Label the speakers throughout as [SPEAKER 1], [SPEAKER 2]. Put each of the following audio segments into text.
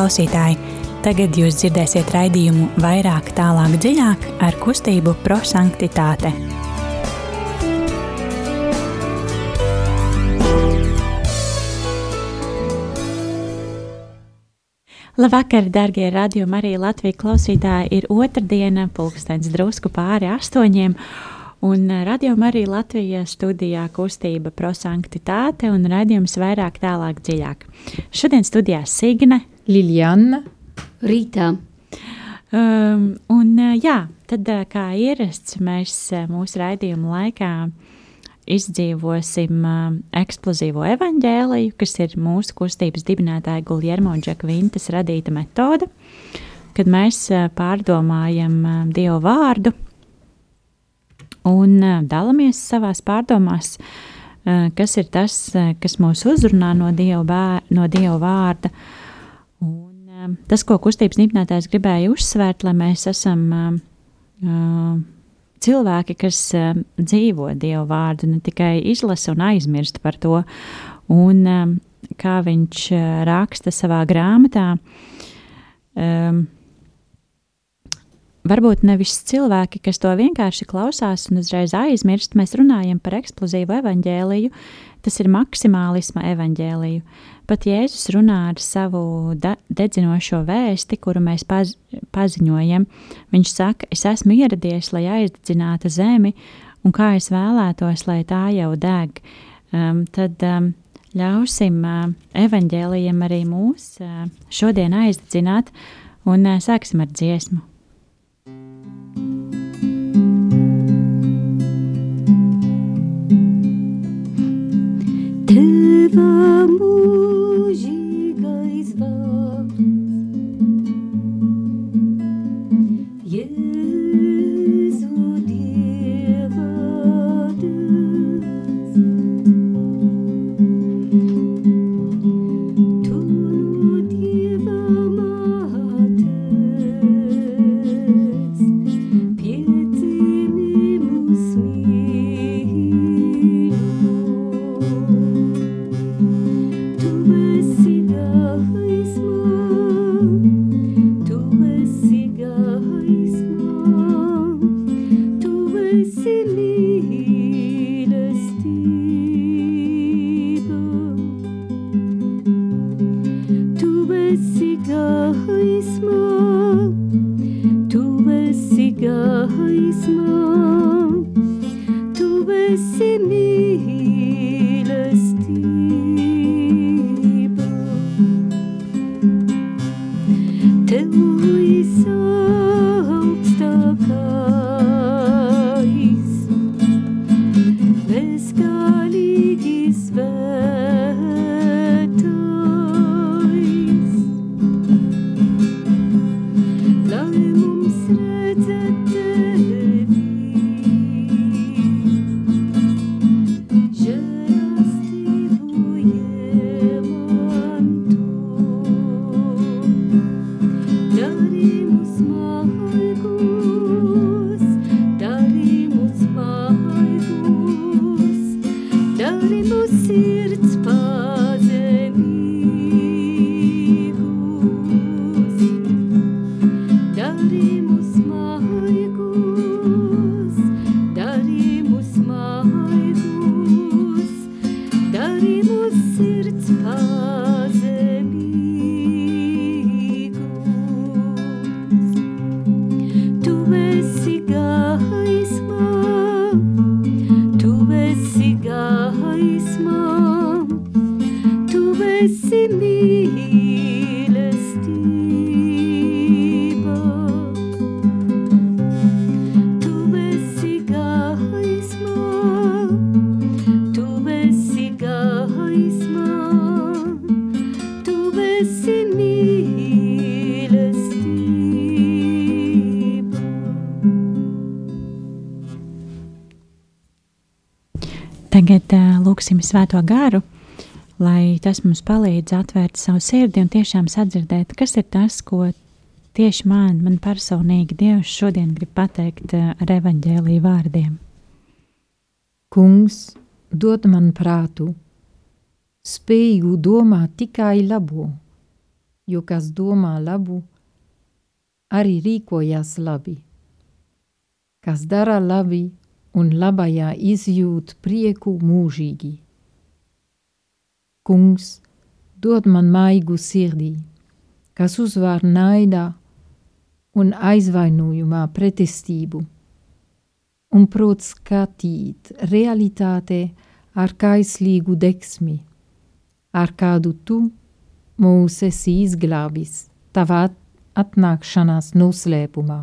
[SPEAKER 1] klausītāji! Tagad jūs dzirdēsiet raidījumu vairāk, tālāk, dziļāk ar kustību prosanktitāte. Labvakar, darbie radio Marija Latvijas klausītāji! Ir otrdiena, pulkstenis drusku pāri astoņiem. Un radio Marija Latvijas studijā kustība prosanktitāte un raidījums vairāk, tālāk, dziļāk. Šodien studijā Signe,
[SPEAKER 2] Liljana,
[SPEAKER 3] Rītā.
[SPEAKER 1] Um, un jā, tad kā ierasts, mēs mūsu raidījuma laikā izdzīvosim uh, eksplozīvo evaņģēliju, kas ir mūsu kustības dibinātāja Guljermo Džekvintas radīta metode, kad mēs uh, pārdomājam uh, Dievu vārdu un uh, dalāmies savās pārdomās, uh, kas ir tas, uh, kas mūs uzrunā no Dieva, bēr, no Dieva vārda. Un, uh, tas, ko kustības dibinātājs gribēja uzsvērt, lai mēs esam uh, uh, cilvēki, kas uh, dzīvo Dievu vārdu, ne tikai izlasa un aizmirst par to. Un, um, kā viņš uh, raksta savā grāmatā, um, varbūt nevis cilvēki, kas to vienkārši klausās un uzreiz aizmirst, mēs runājam par eksplozīvu evaņģēliju. Tas ir maksimālisma evaņģēliju. Pat Jēzus runā ar savu dedzinošo vēsti, kuru mēs paz paziņojam. Viņš saka, es esmu ieradies, lai aizdedzinātu zemi, un kā es vēlētos, lai tā jau deg. Um, tad um, ļausim uh, evaņģēlijam arī mūs uh, šodien aizdedzināt, un uh, sāksim ar dziesmu.
[SPEAKER 3] Teva
[SPEAKER 1] fugir. Lūksim Svēto garu, lai tas mums palīdz atvērt savu sirdi un tiešām sadzirdēt, kas ir tas, ko tieši man, man personīgi Dievs šodien grib pateikt uh, ar evaņģēlīju vārdiem.
[SPEAKER 2] Kungs, dod man prātu, spēju domāt tikai labo, jo kas domā labu, arī rīkojas labi. Kas dara labi un labajā izjūt prieku mūžīgi. Kungs, dod man maigu sirdī, kas uzvar naidā un aizvainojumā pretestību, un prot skatīt realitāte ar kaislīgu deksmi, ar kādu tu mūs esi izglābis tavā atnākšanās noslēpumā.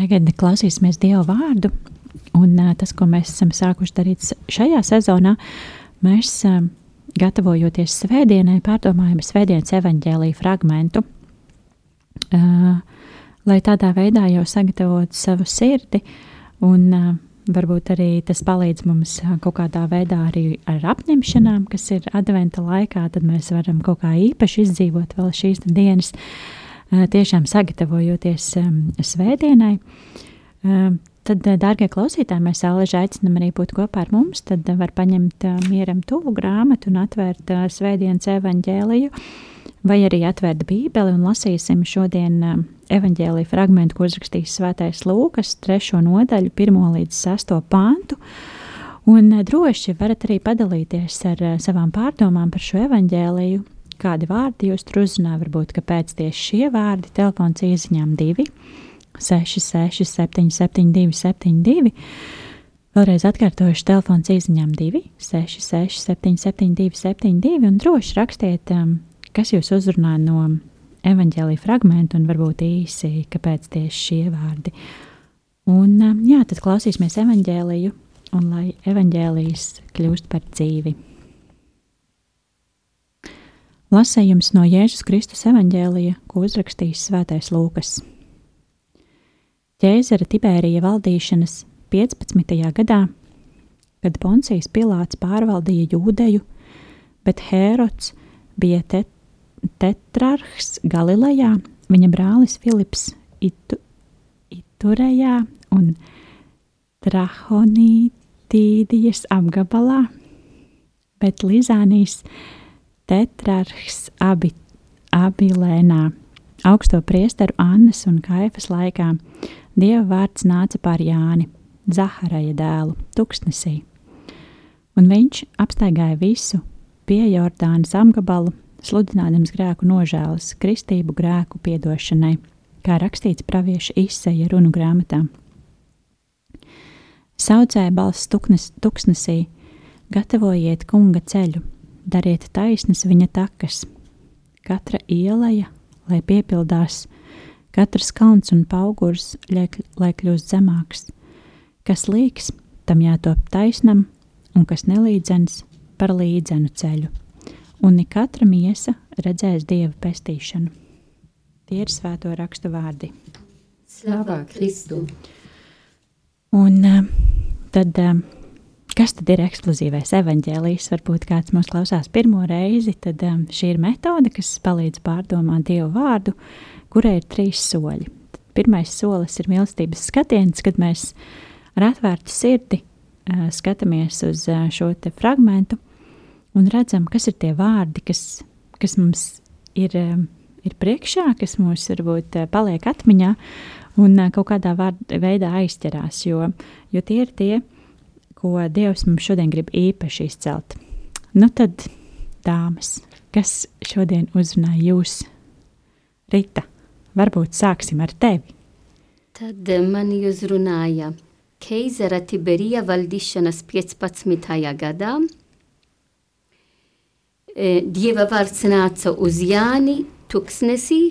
[SPEAKER 1] Tagad klausīsimies Dieva vārdu, un uh, tas, ko mēs esam sākuši darīt šajā sezonā, mēs uh, gatavojoties svētdienai, pārdomājam svētdienas evaņģēlīju fragmentu, uh, lai tādā veidā jau sagatavotu savu sirdi un uh, varbūt arī tas palīdz mums kaut kādā veidā arī ar apņemšanām, kas ir adventa laikā, tad mēs varam kaut kā īpaši izdzīvot vēl šīs dienas, tiešām sagatavojoties svētdienai. Tad, dārgie klausītāji, mēs āleži aicinām arī būt kopā ar mums. Tad var paņemt mieram tuvu grāmatu un atvērt svētdienas evaņģēliju, vai arī atvērt bībeli un lasīsim šodien evaņģēlīja fragment, ko uzrakstījis Svētais Lūkas, 3. nodaļu, 1 līdz 6. pāntu. Un droši varat arī padalīties ar savām pārdomām par šo evaņģēliju, kādi vārdi jūs tur uzrunā, varbūt kāpēc tieši šie vārdi telefons īsiņām 2, 6, 6, 7, 7, 2, 7, 2. Vēlreiz atkārtošu telefons īsiņām 2, 6, 6, 7, 7, 2, 7, 2 un droši rakstiet, kas jūs uzrunā no evaņģēlīja fragmentu un varbūt īsi, kāpēc tieši šie vārdi. Un jā, tad klausīsimies evaņģēliju un lai evaņģēlijas kļūst par dzīvi. Lasējums no Jēzus Kristus evaņģēlija, ko uzrakstījis Svētais Lūkas. Ķēzara Tibērija valdīšanas 15. gadā, kad Poncijas Pilāts pārvaldīja Jūdeju, bet Hērods bija te tetrarhs Galilejā, viņa brālis Filips Itu, Iturejā un Trahonītīdijas apgabalā, bet Lizānijas tetrarhs abi, Abilēnā, augsto priesteru Annas un Kaifas laikā, Dieva vārds nāca pār Jāni, Zaharaja dēlu, tuksnesī, un viņš apstaigāja visu pie Jordānas apgabalu sludinādams grēku nožēlas, kristību grēku piedošanai, kā rakstīts pravieša izseja runu grāmatā. Saucēja balss tuksnesī, gatavojiet kunga ceļu, dariet taisnas viņa takas, katra ieleja, lai piepildās, katrs kalns un paugurs, lai, kļūst zemāks, kas līks, tam jātop taisnam, un kas nelīdzens par līdzenu ceļu un ne katra miesa redzēs dieva pestīšanu. Tie ir svēto rakstu vārdi.
[SPEAKER 2] Slavā Kristu!
[SPEAKER 1] Un uh, tad, uh, kas tad ir eksplozīvais evaņģēlijs? Varbūt kāds mūs klausās pirmo reizi, tad um, šī ir metode, kas palīdz pārdomāt Dievu vārdu, kurai ir trīs soļi. Tad pirmais solis ir mīlestības skatiens, kad mēs ar atvērtu sirdi uh, skatāmies uz uh, šo fragmentu un redzam, kas ir tie vārdi, kas, kas mums ir, um, ir priekšā, kas mums varbūt uh, paliek atmiņā un uh, kaut kādā vārda, veidā aizķerās, jo, jo tie ir tie, ko Dievs mums šodien grib īpaši izcelt. Nu tad, dāmas, kas šodien uzrunāja jūs? Rita, varbūt sāksim ar tevi.
[SPEAKER 3] Tad mani uzrunāja Keizera Tiberija valdīšanas 15. gadā Dieva vārds nāca uz Jāni Tuksnesī,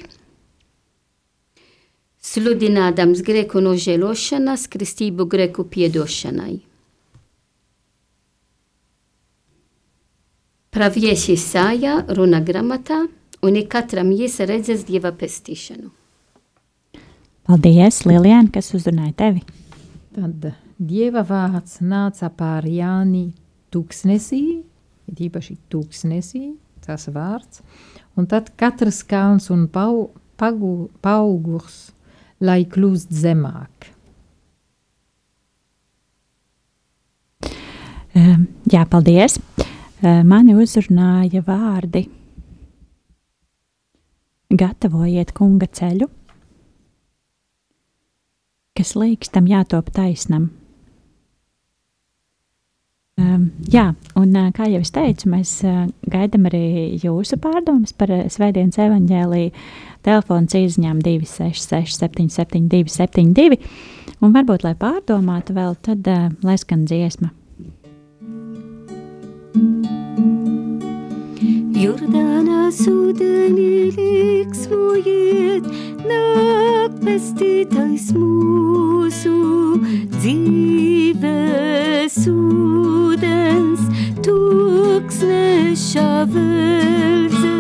[SPEAKER 3] sludinādams greku nožēlošanas, kristību greku piedošanai. Pravieši sāja runa gramatā, un katram iesa redzēs Dieva pestīšanu.
[SPEAKER 1] Paldies, Lilijāna, kas uzrunāja tevi.
[SPEAKER 2] Tad Dieva vārds nāca pār Jāni Tuksnesī, it īpaši tūkstnesī, tas vārds, un tad katrs kalns un pau, pagu, paugurs, lai kļūst zemāk.
[SPEAKER 1] Jā, paldies. Mani uzrunāja vārdi gatavojiet kunga ceļu, kas līkstam jātop taisnam. Um, jā, un uh, kā jau es teicu, mēs uh, gaidām arī jūsu pārdomas par Svētdienas evaņģēlīju. Telefons izņem 266, 772, 72. Un varbūt, lai pārdomātu vēl, tad uh, lai skan dziesma.
[SPEAKER 3] Jordānas ūdenī liksmojiet, nāk pestītais mūsu dzīves ūdens, tūkstneša veldze.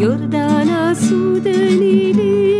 [SPEAKER 3] Jordānas ūdenī liksmojiet,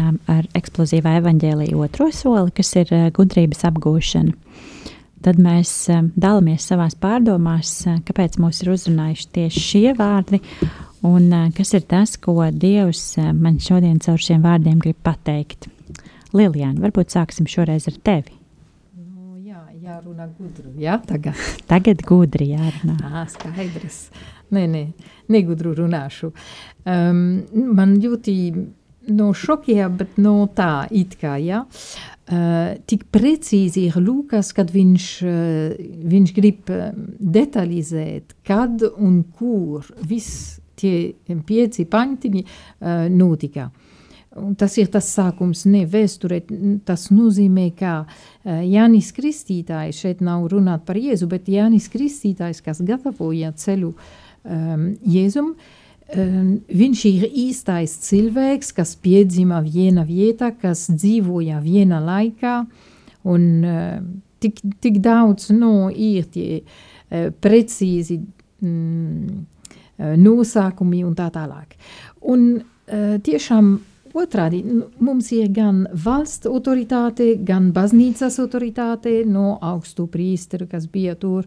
[SPEAKER 1] turpinām ar eksplozīvā evaņģēlīja otro soli, kas ir uh, gudrības apgūšana. Tad mēs um, dalāmies savās pārdomās, uh, kāpēc mūs ir uzrunājuši tieši šie vārdi, un kas ir tas, ko Dievs man šodien caur šiem vārdiem grib pateikt. Lilijāna, varbūt sāksim šoreiz ar tevi.
[SPEAKER 2] Nu, jā, jārunā gudru. Jā, tagad.
[SPEAKER 1] Tagad gudri jārunā.
[SPEAKER 2] Ā, skaidrs. Nē, nē, negudru runāšu. Um, man ļoti no šokijā, bet no tā it kā, jā. Uh, tik precīzi ir Lūkas, kad viņš, uh, viņš grib uh, detalizēt, kad un kur viss tie pieci pantiņi uh, notika. Un tas ir tas sākums, ne vēsturē. Tas nozīmē, ka uh, Jānis Kristītājs šeit nav runāt par Jēzu, bet Jānis Kristītājs, kas gatavoja ceļu um, Jēzum, um, viņš ir īstais cilvēks, kas piedzima viena vietā, kas dzīvoja viena laikā, un uh, tik, tik daudz no ir tie uh, precīzi mm, nosākumi un tā tālāk. Un tiešām Otrādi, nu, mums ir gan valsts autoritāte, gan baznīcas autoritāte no augstu priesteru, kas bija tur.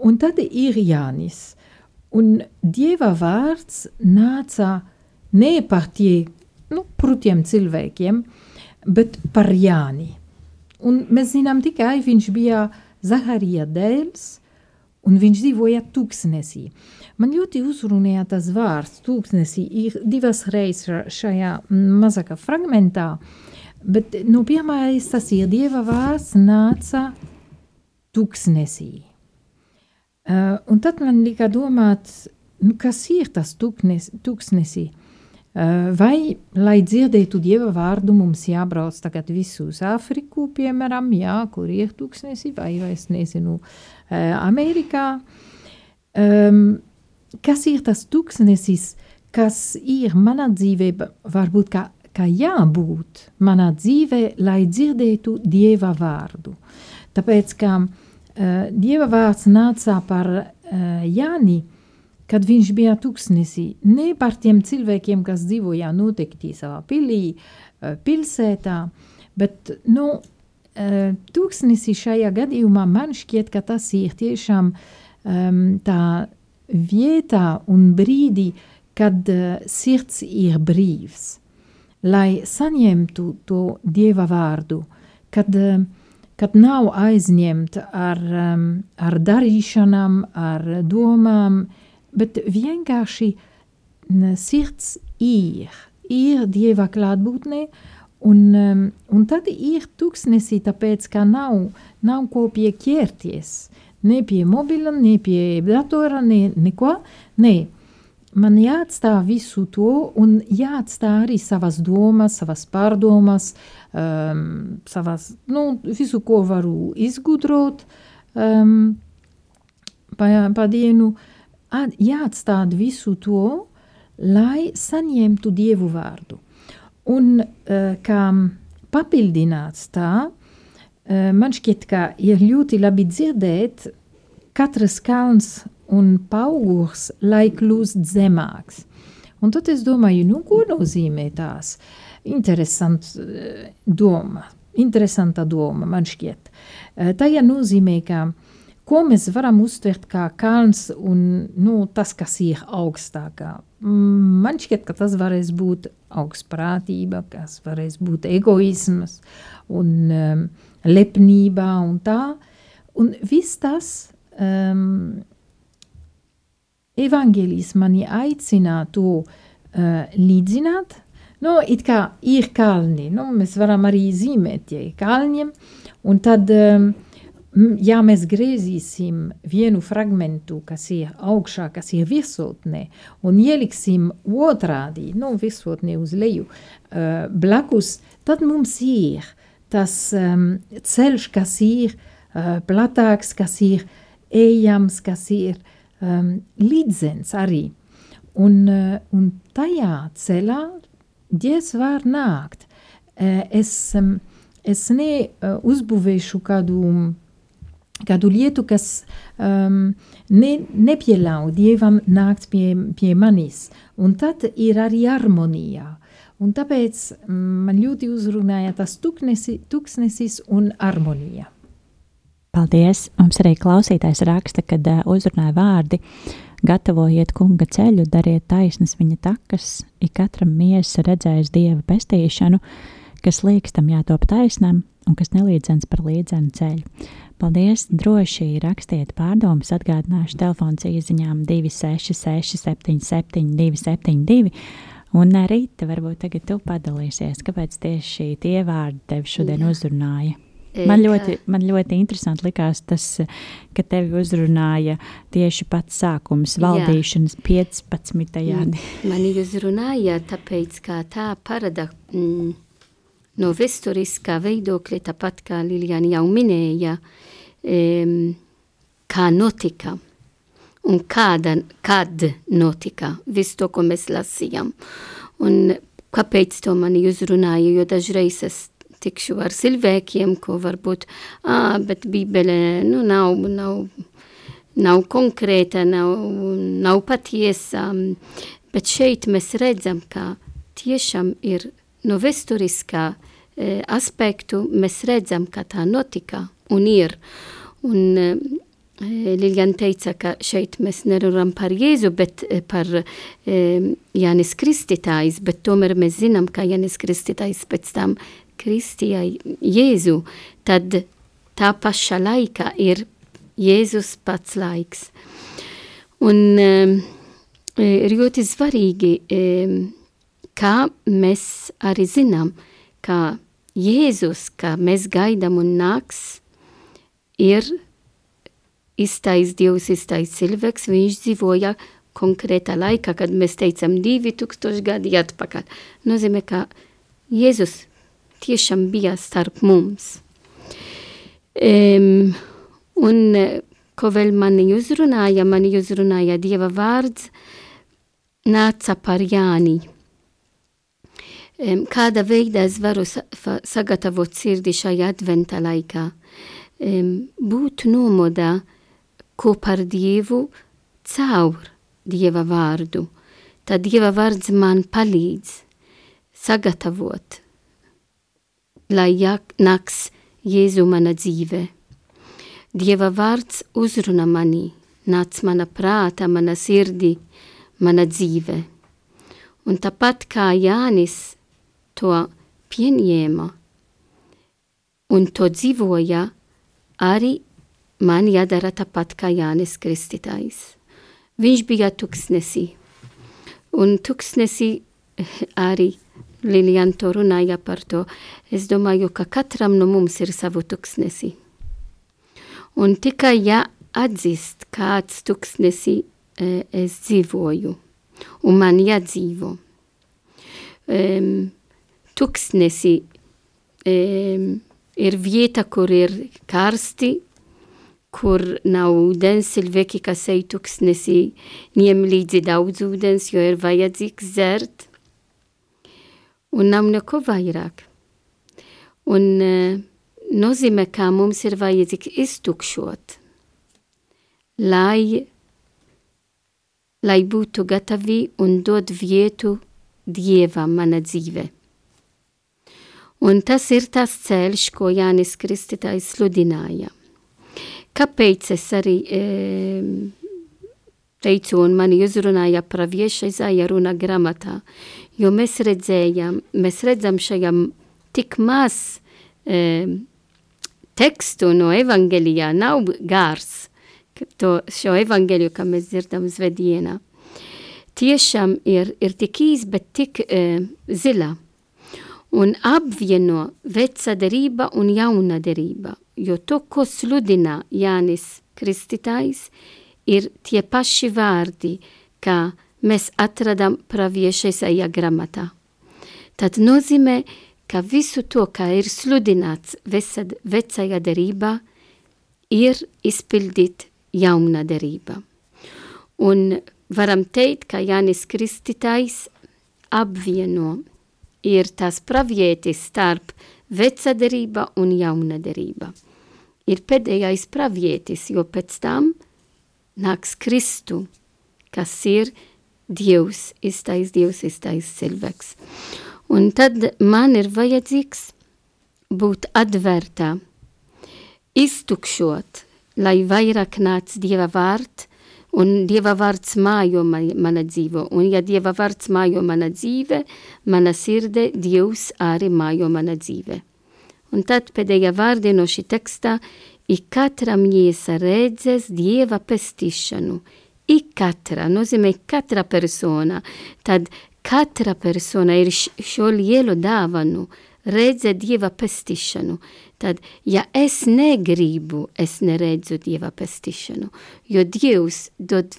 [SPEAKER 2] Un tad ir Jānis. Un Dieva vārds nāca ne par tie, nu, prutiem cilvēkiem, bet par Jāni. Un mēs zinām tikai, viņš bija Zaharija dēls, un viņš dzīvoja tūkstnesī. Man ļoti uzrunāja tas vārds, tūkstnesī, ir divas reizes šajā mazākā fragmentā, bet no pirmais tas ir Dieva vārds nāca tūkstnesī. Uh, un tad man lika domāt, nu, kas ir tas tūknes, tūkstnesī? Uh, vai, lai dzirdētu Dieva vārdu, mums jābrauc tagad visu uz Āfriku, piemēram, jā, kur ir tūkstnesī, vai, vai es nezinu, uh, Amerikā. Um, kas ir tas tūkstnesis, kas ir manā dzīvē, varbūt kā, kā jābūt manā dzīvē, lai dzirdētu Dieva vārdu. Tāpēc, ka uh, Dieva vārds nāca par uh, Jāni, kad viņš bija tūkstnesī, ne par tiem cilvēkiem, kas dzīvoja noteikti savā pilī, uh, pilsētā, bet, nu, tūkstnesī šajā gadījumā man šķiet, ka tas ir tiešām um, tā vietā un brīdī, kad sirds ir brīvs, lai saņemtu to Dieva vārdu, kad, uh, kad nav aizņemta ar, um, ar darīšanām, ar domām, bet vienkārši sirds ir, ir Dieva klātbūtnē, un, um, un tad ir tūkstnesī, tāpēc, ka nav, nav ko pie ķerties, ne pie mobila, ne pie datora, ne neko, ne. Man jāatstāj visu to, un jāatstāj arī savas domas, savas pārdomas, um, savas, nu, visu, ko varu izgudrot um, pa, pa dienu, at, jāatstāj visu to, lai saņemtu Dievu vārdu. Un uh, kā papildināts tā, uh, man šķiet, ka ir ļoti labi dzirdēt katras kalns un paugurs, lai kļūst zemāks. Un tad es domāju, nu, ko nozīmē tās? Interesants uh, doma, interesanta doma man šķiet. Uh, tajā nozīmē, ka ko mēs varam uztvert kā kalns un nu, tas, kas ir augstākā. Mm, man šķiet, ka tas varēs būt augstprātība, kas varēs būt egoisms un um, lepnība un tā. Un viss tas um, evangelijas mani aicina to uh, līdzināt. Nu, it kā ir kalni, nu, mēs varam arī zīmēt tie kalņiem, un tad, um, ja mēs griezīsim vienu fragmentu, kas ir augšā, kas ir virsotnē, un ieliksim otrādi, nu, virsotnē uz leju, uh, blakus, tad mums ir tas um, ceļš, kas ir uh, platāks, kas ir ejams, kas ir um, līdzens arī. Un, uh, un tajā ceļā Dievs var nākt. Uh, es, um, es neuzbūvēšu uh, kādu, kādu lietu, kas um, ne, nepieļauj Dievam nākt pie, pie manis. Un tad ir arī harmonija. Un tāpēc man ļoti uzrunāja tas tuksnesis un harmonija.
[SPEAKER 1] Paldies! Mums arī klausītājs raksta, kad uh, uzrunāja vārdi. Gatavojiet kunga ceļu, dariet taisnas viņa takas, ik katram miesa redzējis dieva pestīšanu, kas līkstam jātop taisnam un kas nelīdzens par līdzenu ceļu. Paldies! Droši rakstiet pārdomas, atgādināšu telefons īziņām 266 77 272. Un Rīta, varbūt tagad tu padalīsies, kāpēc tieši tie vārdi tev šodien Jā. uzrunāja? Man ļoti, man ļoti interesanti likās tas, ka tevi uzrunāja tieši pats sākums valdīšanas Jā. 15.
[SPEAKER 3] gadā. Mani uzrunāja tāpēc, ka tā parada mm, no vēsturiskā viedokļa, tāpat kā Liljana jau minēja, um, kā notika un kāda, kad notika viss to, ko mēs lasījām. Un kāpēc to mani uzrunāja, jo dažreiz es tikšu ar cilvēkiem, ko varbūt, ā, bet bībele, nu, nav, nav, nav konkrēta, nav, nav patiesa, bet šeit mēs redzam, ka tiešām ir no vēsturiskā e, aspektu, mēs redzam, ka tā notika un ir. Un e, Lilian teica, ka šeit mēs nerunājam par Jēzu, bet par e, Jānis Kristitājs, bet tomēr mēs zinām, ka Jānis Kristitājs pēc tam kristīja Jēzu, tad tā paša laika ir Jēzus pats laiks. Un um, ir ļoti svarīgi, um, kā mēs arī zinām, ka Jēzus, kā mēs gaidām un nāks, ir iztais Dievs, iztais cilvēks, viņš dzīvoja konkrētā laikā, kad mēs teicam 2000 gadi atpakaļ. Nozīmē, ka Jēzus tiešām bija starp mums. Um, un ko vēl mani uzrunāja, mani uzrunāja Dieva vārds, nāca par Jāni. Um, kāda veida es varu sa sagatavot sirdi šajā adventa laikā? Um, būt nomodā kopā ar Dievu caur Dieva vārdu. Tad Dieva vārds man palīdz sagatavot lai nāks Jēzu mana dzīve. Dieva vārds uzruna mani, nāc mana prāta, mana sirdi, mana dzīve. Un tāpat kā Jānis to pieņēma un to dzīvoja, arī man jādara tāpat kā Jānis Kristītājs. Viņš bija tuksnesī, un tuksnesī arī Lilijana to runāja par to. Es domāju, ka katram no mums ir savu tuksnesi. Un tikai ja atzīst, kāds tuksnesi e, es dzīvoju, un man jādzīvo. Um, tuksnesi um, ir vieta, kur ir karsti, kur nav ūdens, cilvēki, kas ej tuksnesi, ņem līdzi daudz ūdens, jo ir vajadzīgs dzert, un nav neko vairāk. Un uh, nozīmē, ka mums ir vajadzīgs iztukšot, lai, lai būtu gatavi un dod vietu Dievam mana dzīve. Un tas ir tas ceļš, ko Jānis Kristītājs sludināja. Kāpēc es arī e, teicu, un mani uzrunāja pravieša Izaija runa gramatā, jo mēs redzējām, mēs redzam šajā tik maz e, tekstu no evangelijā, nav gārs, to, šo evangeliju, kā mēs dzirdam zvedienā. Tiešām ir, ir tik īs, bet tik e, zila. Un apvieno veca derība un jauna derība, jo to, ko sludina Jānis Kristītājs, ir tie paši vārdi, kā mēs atradam praviešaisajā gramatā. Tad nozīmē, ka visu to, kā ir sludināts vesad, vecajā derībā, ir izpildīt jauna derība. Un varam teikt, ka Jānis Kristītājs apvieno ir tas pravietis starp veca derība un jauna derība. Ir pēdējais pravietis, jo pēc tam nāks Kristu, kas ir Dievs, iztais Dievs, iztais cilvēks. Un tad man ir vajadzīgs būt atvērtā, iztukšot, lai vairāk nāc Dieva vārds, un Dieva vārds mājo man, mana dzīvo, un ja Dieva vārds mājo mana dzīve, mana sirde, Dievs arī mājo mana dzīve. Un tad pēdējā vārdi no šī tekstā, i katra miesa redzes Dieva pestīšanu, i katra, nozīmē katra persona, tad katra persona ir šo lielu dāvanu, redze Dieva pestīšanu, tad, ja es negribu, es neredzu Dieva pestīšanu, jo Dievs dod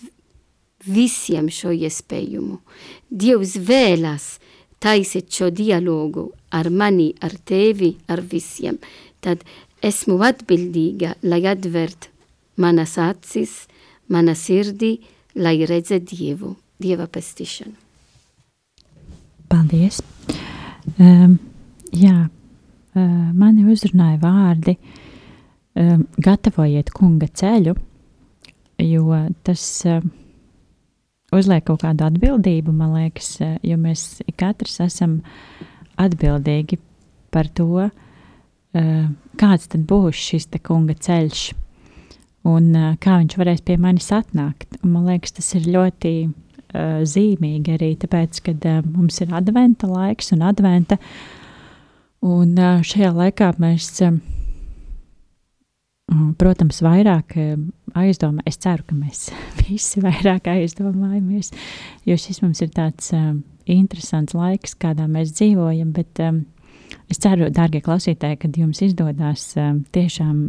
[SPEAKER 3] visiem šo iespējumu. Dievs vēlas taisīt šo dialogu ar mani, ar tevi, ar visiem. Tad esmu atbildīga, lai atvērt manas acis, mana sirdī, lai redzētu Dievu, Dieva pestīšanu.
[SPEAKER 1] Paldies! Um, jā, uh, mani uzrunāja vārdi um, gatavojiet kunga ceļu, jo tas uh, uzliek kaut kādu atbildību, man liekas, jo mēs katrs esam atbildīgi par to, uh, kāds tad būs šis te kunga ceļš un uh, kā viņš varēs pie manis atnākt. Un, man liekas, tas ir ļoti uh, zīmīgi arī tāpēc, ka mums ir adventa laiks un adventa Un šajā laikā mēs, protams, vairāk aizdomājamies. Es ceru, ka mēs visi vairāk aizdomājamies, jo šis mums ir tāds interesants laiks, kādā mēs dzīvojam. Bet es ceru, dārgie klausītāji, ka jums izdodas tiešām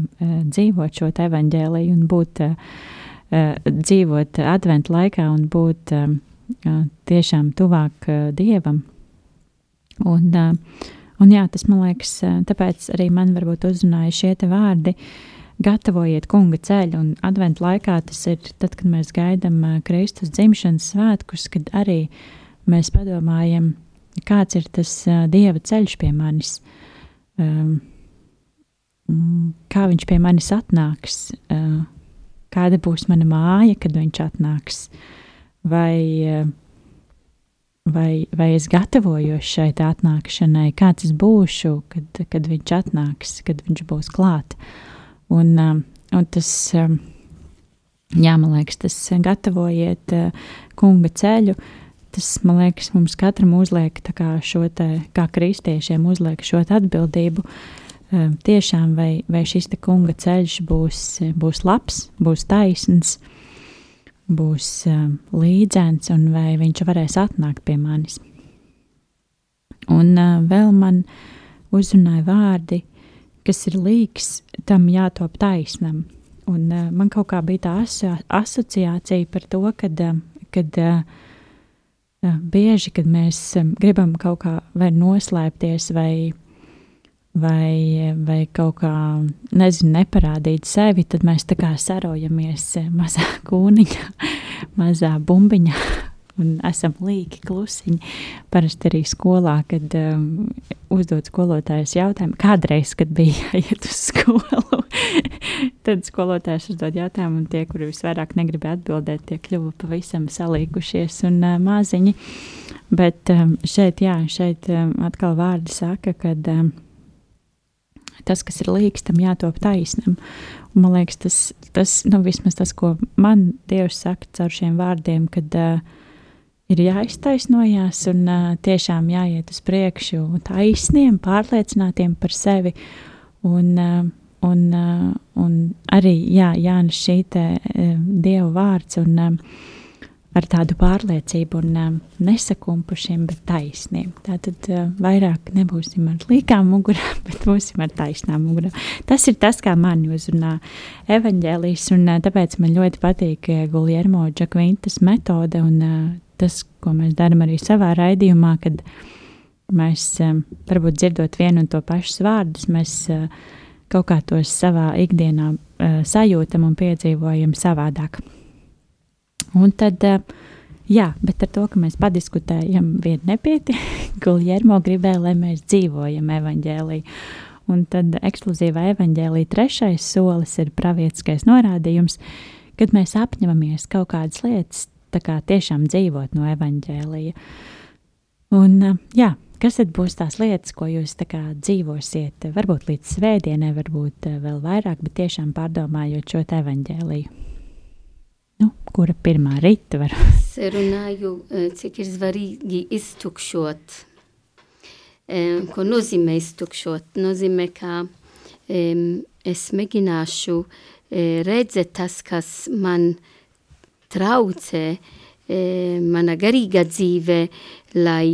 [SPEAKER 1] dzīvot šo evaņģēliju un būt, dzīvot adventu laikā un būt tiešām tuvāk dievam. Un, Un jā, tas man liekas, tāpēc arī man varbūt uzrunāja šie vārdi. Gatavojiet kunga ceļu, un adventu laikā tas ir tad, kad mēs gaidām Kristus dzimšanas svētkus, kad arī mēs padomājam, kāds ir tas Dieva ceļš pie manis, kā viņš pie manis atnāks, kāda būs mana māja, kad viņš atnāks, vai vai, vai es gatavojos šai atnākšanai, kāds es būšu, kad, kad viņš atnāks, kad viņš būs klāt. Un, un tas, jā, man liekas, tas gatavojiet uh, kunga ceļu. Tas, man liekas, mums katram uzliek šo te, kā kristiešiem, uzliek šo atbildību. Um, tiešām, vai, vai šis kunga ceļš būs, būs labs, būs taisns, būs uh, līdzens un vai viņš varēs atnākt pie manis. Un vēl man uzrunāja vārdi, kas ir līks, tam jātop taisnam. Un, man kaut kā bija tā aso asociācija par to, kad, kad uh, bieži, kad mēs gribam kaut kā vai noslēpties vai, vai, vai kaut kā, nezinu, neparādīt sevi, tad mēs tā kā sarojamies mazā kūniņā, mazā bumbiņā un esam līki, klusiņi. Parasti arī skolā, kad um, uzdod skolotājs jautājumu, kādreiz, kad bija jāiet uz skolu, tad skolotājs uzdod jautājumu, un tie, kuri visvairāk negribēja atbildēt, tie kļuva pavisam salīkušies un uh, maziņi. Bet um, šeit, jā, šeit um, atkal vārdi saka, ka um, tas, kas ir līks, tam jātop taisnam. Un, man liekas, tas, tas nu, vismaz tas, ko man Dievs saka caur šiem vārdiem, kad uh, ir jāiztaisnojas un uh, tiešām jāiet uz priekšu taisniem, pārliecinātiem par sevi. Un, uh, un, uh, un arī jā, Jānis šī te, uh, Dieva vārds un uh, ar tādu pārliecību un nesakumpušiem, bet taisniem. Tātad vairāk nebūsim ar līkām mugurām, bet būsim ar taisnām mugurām. Tas ir tas, kā man uzrunā evaņģēlijas, un tāpēc man ļoti patīk Guljermo Džakvintas metode un tas, ko mēs darām arī savā raidījumā, kad mēs varbūt dzirdot vienu un to pašus vārdus, mēs kaut kā tos savā ikdienā sajūtam un piedzīvojam savādāk. Un tad, jā, bet ar to, ka mēs padiskutējam, vien nepieti, Guljermo gribēja, lai mēs dzīvojam evaņģēliju. Un tad ekskluzīvā evaņģēlīja trešais solis ir pravietiskais norādījums, kad mēs apņemamies kaut kādas lietas kā, tiešām dzīvot no evaņģēlija. Un, jā, kas tad būs tās lietas, ko jūs dzīvosiet? Varbūt līdz svētdienai, varbūt vēl vairāk, bet tiešām pārdomājot šo evaņģēliju. Nu, kura pirmā rīta var?
[SPEAKER 3] Es runāju, cik ir svarīgi iztukšot. Ko nozīmē iztukšot? Nozīmē, ka es mēģināšu redzēt tas, kas man traucē mana garīga dzīve, lai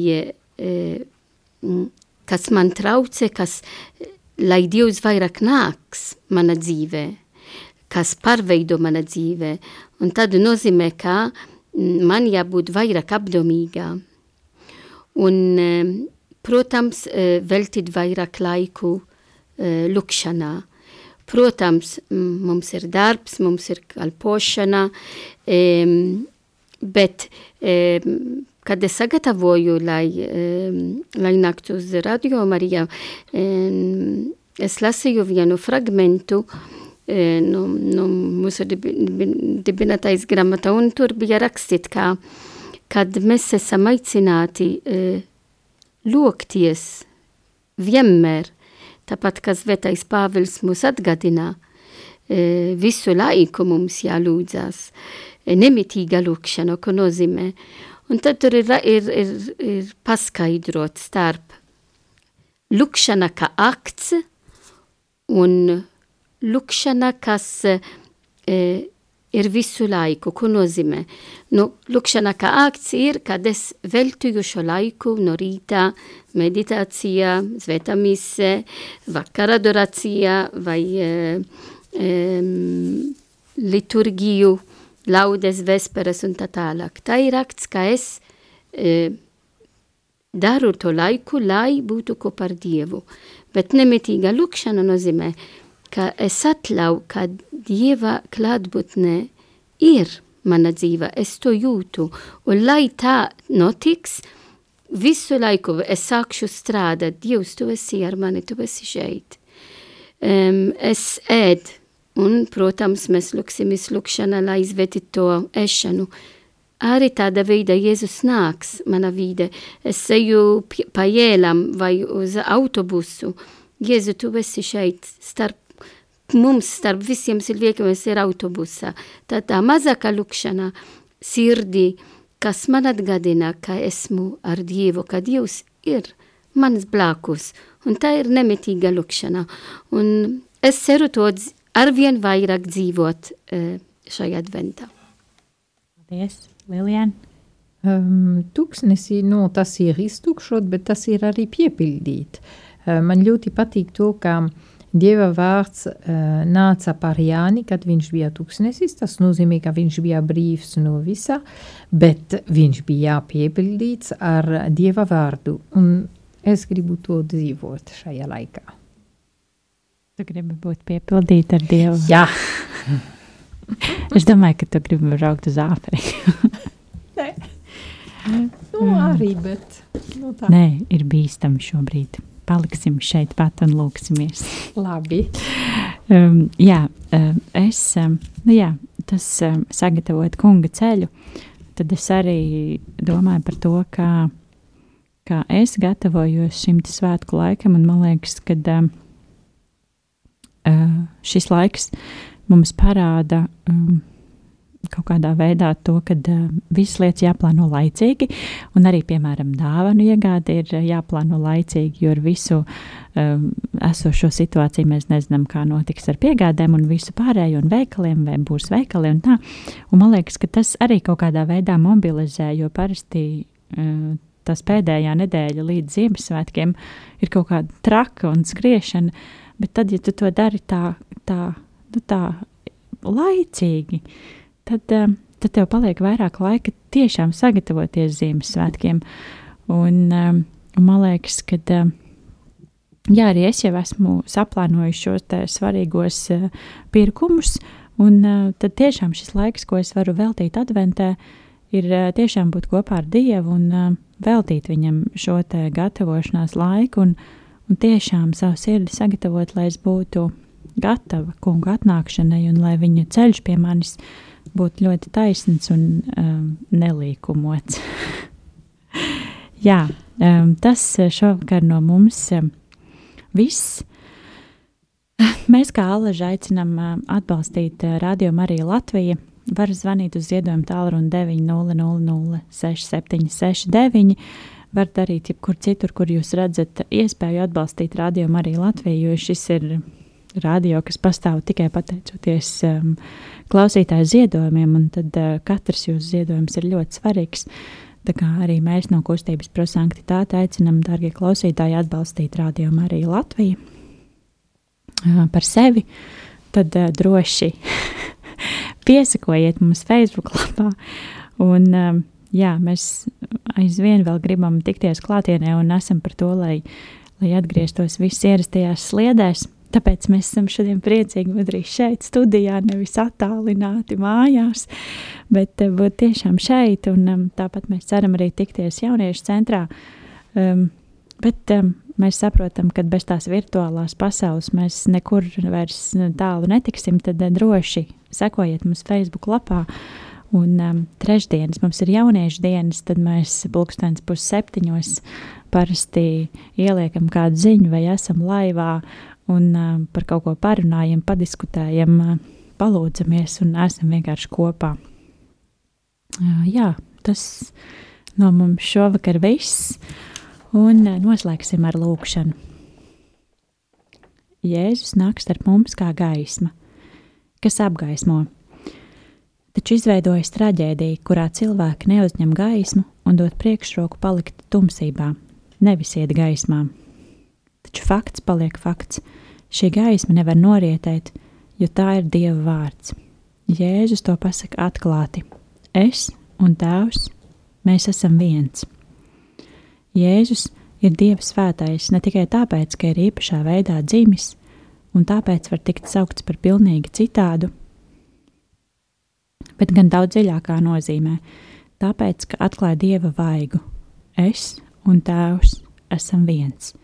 [SPEAKER 3] kas man traucē, kas, lai Dievs vairāk nāks mana dzīve, kas pārveido mana dzīve. Un tad nozīmē, ka man jābūt vairāk apdomīgā. Un, e, protams, e, veltīt vairāk laiku e, lukšanā. Protams, mums ir darbs, mums ir kalpošana, bet kad es sagatavoju, lai, um, lai nāktu uz radio Marija, um, es lasīju vienu fragmentu um, no, no mūsu dibinātais gramata, un tur bija rakstīt, ka, kad mēs esam aicināti uh, lokties vienmēr tāpat kā Svētais Pāvils mūs atgādina, e, visu laiku mums jālūdzas, e, nemitīga lūkšana, ko nozīmē. Un tad tur ir, ir, ir, ir paskaidrot starp. Lūkšana kā akts un lūkšana, kas e, ir visu laiku, ko nozīmē. Nu, lūkšana kā akts ir, kad es veltīju šo laiku no rīta meditācija, svētā mise, vakara adorācija vai e, e, liturgiju, laudes, vesperas un tā tālāk. Tā ir akts, ka es e, daru to laiku, lai būtu kopā ar Dievu. Bet nemitīga lūkšana nozīmē, ka es atļauju, ka Dieva klātbūtne ir mana dzīve, es to jūtu, un lai tā notiks, visu laiku es sākšu strādāt, Dievs, tu esi ar mani, tu esi šeit. Um, es ēd, un, protams, mēs lūksim izlūkšana, lai izvietītu to ešanu. Arī tāda veida Jēzus nāks mana vide. Es eju pa ielām vai uz autobusu. Jēzu, tu esi šeit starp mums starp visiem cilvēkiem ir autobusā. Tā tā mazākā lūkšana sirdī, kas man atgādina, ka esmu ar Dievu, ka Dievs ir mans blakus, un tā ir nemitīga lūkšana. Un es ceru to arvien vairāk dzīvot uh, šajā adventā.
[SPEAKER 1] Paldies, Lilian!
[SPEAKER 2] Um, tūkstnesī, nu, tas ir iztukšot, bet tas ir arī piepildīt. Uh, man ļoti patīk to, ka Dieva vārds uh, nāca par Jāni, kad viņš bija tūkstnesis. Tas nozīmē, ka viņš bija brīvs no visa, bet viņš bija piepildīts ar Dieva vārdu. Un es gribu to dzīvot šajā laikā.
[SPEAKER 1] Tu gribi būt piepildīta ar Dievu.
[SPEAKER 2] Jā,
[SPEAKER 1] Es domāju, ka tu gribi braukt uz Āfriku.
[SPEAKER 2] nu, arī, bet nu, tā.
[SPEAKER 1] Nē, ir bīstami šobrīd. Paliksim šeit pat un lūksimies.
[SPEAKER 2] Labi.
[SPEAKER 1] Um, jā, um, es, um, nu jā, tas um, sagatavot kunga ceļu, tad es arī domāju par to, kā, kā es gatavojos šim svētku laikam, un man liekas, ka um, šis laiks mums parāda um, kaut kādā veidā to, ka uh, visas lietas jāplāno laicīgi, un arī, piemēram, dāvanu iegāde ir uh, jāplāno laicīgi, jo ar visu um, esošo situāciju mēs nezinām, kā notiks ar piegādēm un visu pārējo, un veikaliem, vai būs veikali un tā. Un man liekas, ka tas arī kaut kādā veidā mobilizē, jo parasti uh, tas pēdējā nedēļa līdz Ziemassvētkiem ir kaut kāda traka un skriešana, bet tad, ja tu to dari tā, tā nu, tā laicīgi, tad, um, tad tev paliek vairāk laika tiešām sagatavoties Ziemassvētkiem. Un, um, un man liekas, ka um, jā, arī es jau esmu saplānojis šos svarīgos pirkumus, un tad tiešām šis laiks, ko es varu veltīt adventē, ir tiešām būt kopā ar Dievu un veltīt viņam šo gatavošanās laiku un, un tiešām savu sirdi sagatavot, lai es būtu gatava kunga atnākšanai, un lai viņa ceļš pie manis būtu ļoti taisns un um, nelīkumots. Jā, um, tas šovakar no mums um, viss. Mēs kā alaži aicinām uh, atbalstīt uh, Radio Mariju Latviju. Var zvanīt uz ziedojumu tālruni 900 6769. Var darīt jebkur citur, kur jūs redzat iespēju atbalstīt Radio Mariju Latviju, jo šis ir radio, kas pastāv tikai pateicoties um, klausītāju ziedojumiem, un tad uh, katrs jūsu ziedojums ir ļoti svarīgs. Tā kā arī mēs no kustības prosanktitāte aicinam, darbie klausītāji, atbalstīt radio Mariju Latviju uh, par sevi, tad uh, droši piesakojiet mums Facebook lapā. Un, um, jā, mēs aizvien vēl gribam tikties klātienē un esam par to, lai, lai atgrieztos viss ierastajās sliedēs. Tāpēc mēs esam šodien priecīgi būt arī šeit, studijā, nevis attālināti mājās, bet eh, būt tiešām šeit. Un, um, tāpat mēs ceram arī tikties jauniešu centrā. Um, bet um, mēs saprotam, ka bez tās virtuālās pasaules mēs nekur vairs tālu netiksim. Tad uh, droši sekojiet mums Facebook lapā. Un um, trešdienas mums ir jauniešu dienas, tad mēs pulkstenis pusseptiņos parasti ieliekam kādu ziņu vai esam laivā un uh, par kaut ko parunājam, padiskutējam, uh, palūdzamies un esam vienkārši kopā. Uh, jā, tas no mums šovakar viss, un uh, noslēgsim ar lūkšanu. Jēzus nāk starp mums kā gaisma, kas apgaismo. Taču izveidojas traģēdija, kurā cilvēki neuzņem gaismu un dod priekšroku palikt tumsībā, nevis iet gaismā. Taču fakts paliek fakts. Šī gaisma nevar norietēt, jo tā ir Dieva vārds. Jēzus to pasaka atklāti. Es un Tēvs, mēs esam viens. Jēzus ir Dieva svētais ne tikai tāpēc, ka ir īpašā veidā dzimis, un tāpēc var tikt saukts par pilnīgi citādu, bet gan daudz dziļākā nozīmē, tāpēc, ka atklāja Dieva vaigu. Es un Tēvs esam viens.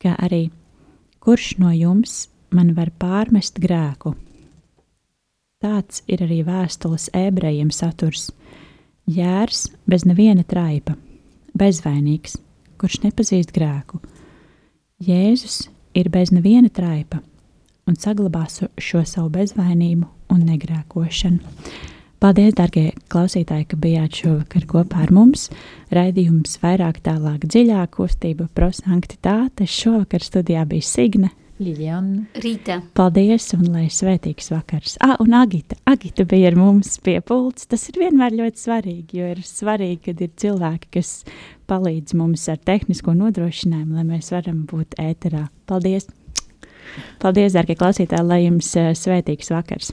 [SPEAKER 1] Kā arī Kurš no jums man var pārmest grēku? Tāds ir arī vēstules ebrejiem saturs. Jērs bez neviena traipa, bezvainīgs, kurš nepazīst grēku. Jēzus ir bez neviena traipa un saglabās šo savu bezvainību un negrēkošanu. Paldies, darbie klausītāji, ka bijāt šovakar kopā ar mums. Raidījums vairāk, tālāk, dziļāk, kustība, prosanktitāte. Šovakar studijā bija Signe.
[SPEAKER 2] Liliana.
[SPEAKER 3] Rīta.
[SPEAKER 4] Paldies un lai svētīgs vakars. Ah, un Agita. Agita bija ar mums pie pults. Tas ir vienmēr ļoti svarīgi, jo ir svarīgi, kad ir cilvēki, kas palīdz mums ar tehnisko nodrošinājumu, lai mēs varam būt ēterā. Paldies! Paldies, dārgie klausītāji, lai jums eh, svētīgs vakars!